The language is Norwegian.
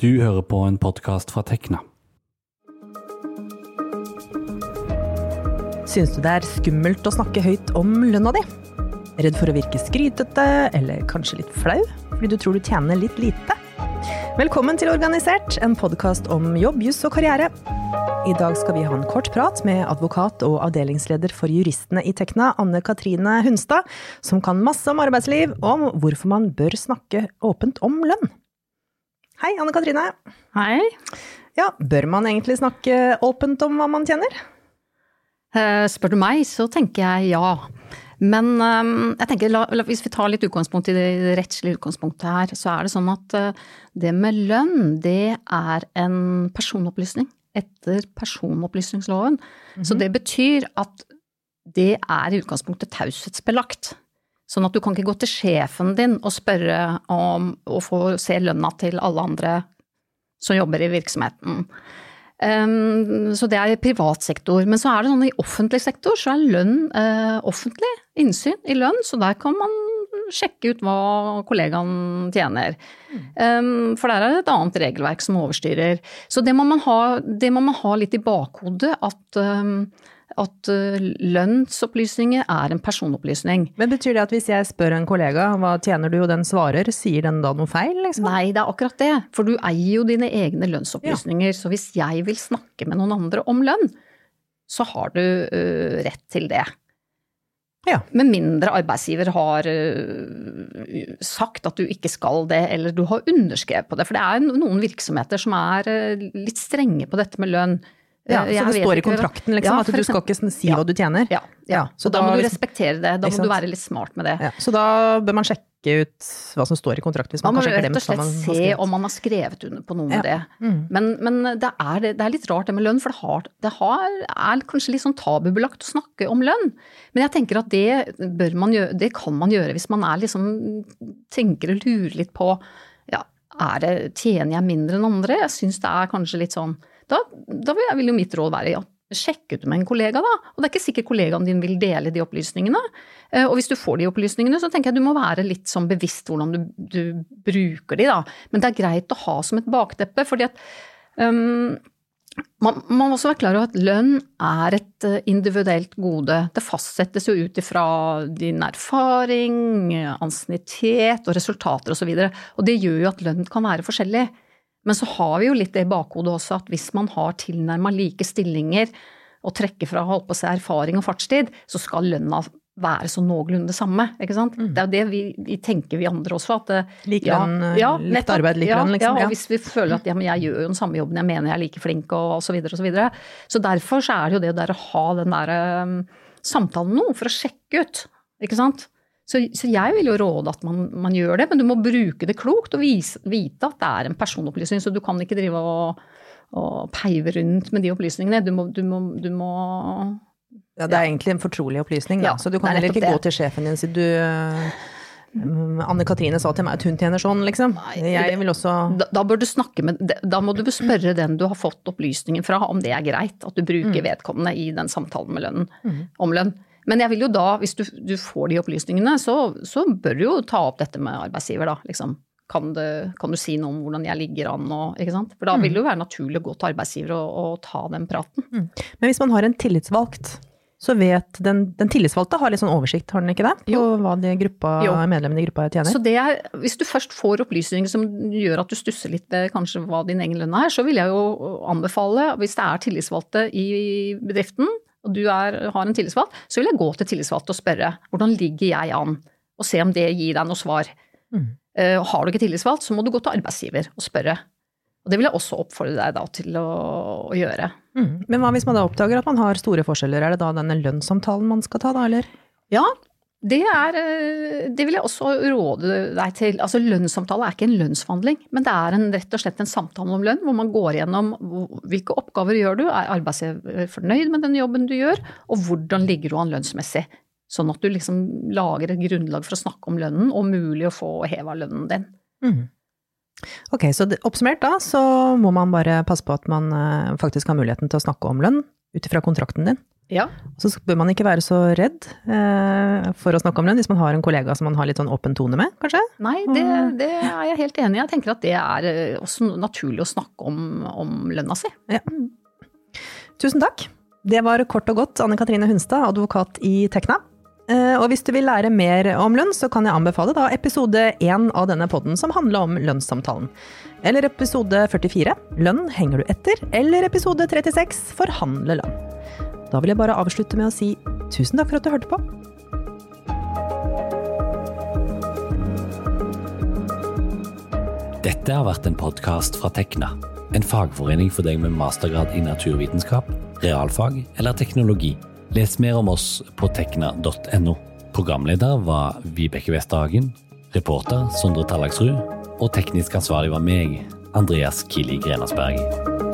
Du hører på en podkast fra Tekna. Syns du det er skummelt å snakke høyt om lønna di? Redd for å virke skrytete, eller kanskje litt flau, fordi du tror du tjener litt lite? Velkommen til Organisert, en podkast om jobb, juss og karriere. I dag skal vi ha en kort prat med advokat og avdelingsleder for juristene i Tekna, Anne Katrine Hunstad, som kan masse om arbeidsliv, om hvorfor man bør snakke åpent om lønn. Hei, Anne Katrine. Hei. Ja, bør man egentlig snakke åpent om hva man tjener? Eh, spør du meg, så tenker jeg ja. Men eh, jeg tenker, la, la, hvis vi tar litt utgangspunkt i det rettslige utgangspunktet her, så er det sånn at eh, det med lønn, det er en personopplysning etter personopplysningsloven. Mm -hmm. Så det betyr at det er i utgangspunktet taushetsbelagt. Sånn at du kan ikke gå til sjefen din og spørre om å få se lønna til alle andre som jobber i virksomheten. Um, så det er i privat sektor. Men så er det sånn i offentlig sektor så er lønn uh, offentlig. Innsyn i lønn, så der kan man sjekke ut hva kollegaen tjener. Um, for der er det et annet regelverk som overstyrer. Så det må man ha, må man ha litt i bakhodet at um, at eh, lønnsopplysninger er en personopplysning. Men Betyr det at hvis jeg spør en kollega hva tjener du, og den svarer, sier den da noe feil? Liksom? Nei, det er akkurat det. For du eier jo dine egne lønnsopplysninger. Ja. Så hvis jeg vil snakke med noen andre om lønn, så har du uh, rett til det. Ja. Med mindre arbeidsgiver har uh, sagt at du ikke skal det, eller du har underskrevet på det. For det er noen virksomheter som er uh, litt strenge på dette med lønn. Ja, så det står i kontrakten liksom, ja, at du skal ikke si hva du tjener? Ja, ja. så da, da, må du respektere det. Da må du være litt smart med det. så da bør man sjekke ut hva som står i kontrakten hvis man, man må rett og slett se om man har skrevet under på noe med det. Mm. Men, men det, er, det, er, litt rart det med lønn, for det, har, det har, er kanskje litt sånn tabubelagt å snakke om lønn. Men jeg tenker at det gjøre, det kan man gjøre hvis man er liksom tenker og lurer litt på ja, er det, tjener jeg mindre enn andre? Jeg syns det er kanskje litt sånn da, da vil jo mitt råd være ja, sjekk ut med en kollega, da. Og det er ikke sikkert kollegaen din vil dele de opplysningene. Eh, og hvis du får de opplysningene, så tenker jeg du må være litt sånn bevisst hvordan du, du bruker de, da. Men det er greit å ha som et bakteppe, fordi at um, man, man, må også være klar over at lønn er et eh, individuelt gode. Det fastsettes jo ut ifra din erfaring, ansiennitet og resultater osv. Og, så og det gjør jo at lønn kan være forskjellig. Men så har vi jo litt det i bakhodet også at hvis man har tilnærma like stillinger og trekker fra holdt på å si erfaring og fartstid, så skal lønna være så noenlunde det samme. ikke sant? Mm. Det er jo det vi, vi, tenker vi andre også. at eh, Lik lønn, ja, eh, litt arbeid, lik lønn, liksom. Ja, og hvis vi føler at ja, men jeg gjør jo den samme jobben, jeg mener jeg er like flink og osv. Så, videre, og så, videre. så derfor så er det jo det der å ha den der um, samtalen nå, for å sjekke ut. ikke sant? Så, så, jeg vil jo råde at man, man, gjør det, men du må bruke det klokt og vise, vite at det er en personopplysning. Så du kan ikke drive og, og peive rundt med de opplysningene. Du må, du må, du må ja, det er egentlig en fortrolig opplysning, da. Ja, så du kan heller ikke det. gå til sjefen din og si du mm, Anne Katrine sa til meg at hun tjener sånn, liksom. Jeg vil også da, da, bør du snakke med Da må du spørre den du har fått opplysningen fra, om det er greit at du bruker mm. vedkommende i den samtalen med lønnen, mm. om lønn. Men jeg vil jo da, hvis du, du får de opplysningene, så, så, bør du jo ta opp dette med arbeidsgiver, da. Liksom. Kan, det, kan, du si noe om hvordan jeg ligger an og ikke sant. For da vil det jo være naturlig å gå til arbeidsgiver og, og ta den praten. Mm. Men hvis man har en tillitsvalgt, så vet den, den, tillitsvalgte har litt sånn oversikt, har den ikke det? På jo. hva de gruppa, medlemmene i gruppa tjener? Så det er, hvis du først får opplysninger som gjør at du stusser litt ved kanskje hva din egen lønn er, så vil jeg jo anbefale, hvis det er tillitsvalgte i bedriften, og du er, har en tillitsvalgt, så vil jeg gå til tillitsvalgt og spørre hvordan ligger jeg an, og se om det gir deg noe svar. Mm. Uh, har du ikke tillitsvalgt, så må du gå til arbeidsgiver og spørre. Og det vil jeg også oppfordre deg da til å, å gjøre. Mm. Men hva hvis man da oppdager at man har store forskjeller, er det da denne lønnssamtalen man skal ta da, eller? Ja, det, er, eh, det vil jeg også råde deg til. Altså Lønnssamtale er ikke en lønnsforhandling, men det er en, rett og slett en samtale om lønn, hvor man går gjennom hvilke oppgaver gjør du, er arbeidsgiver fornøyd med den jobben du gjør, og hvordan ligger du an lønnsmessig. Sånn at du liksom lager et grunnlag for å snakke om lønnen, og mulig å få heva lønnen din. Mm. Ok, så oppsummert da, så må man bare passe på at man eh, faktisk har muligheten til å snakke om lønn ut ifra kontrakten din. Ja. Så bør man ikke være så redd eh, for å snakke om lønn hvis man har en kollega som man har litt sånn åpen tone med, kanskje? Nei, det, det er jeg helt enig i. Jeg tenker at det er eh, også naturlig å snakke om, om lønna si. Ja. Tusen takk. Det var kort og godt Anne Katrine Hunstad, advokat i Tekna. Eh, Og hvis du vil lære mer om lønn, så kan jeg anbefale da episode én av denne podden som handler om lønnssamtalen. Eller episode 44, Lønn henger du etter? Eller episode 36, Forhandle lønn. Da vil jeg bare avslutte med å si tusen takk for at du hørte på. Dette har vært en podkast fra Tekna. En fagforening for deg med mastergrad i naturvitenskap, realfag eller teknologi. Les mer om oss på tekna.no. Programleder var Vibeke Westhagen. Reporter Sondre Tallagsrud. Og teknisk ansvarlig var meg, Andreas Kili Grenasberg.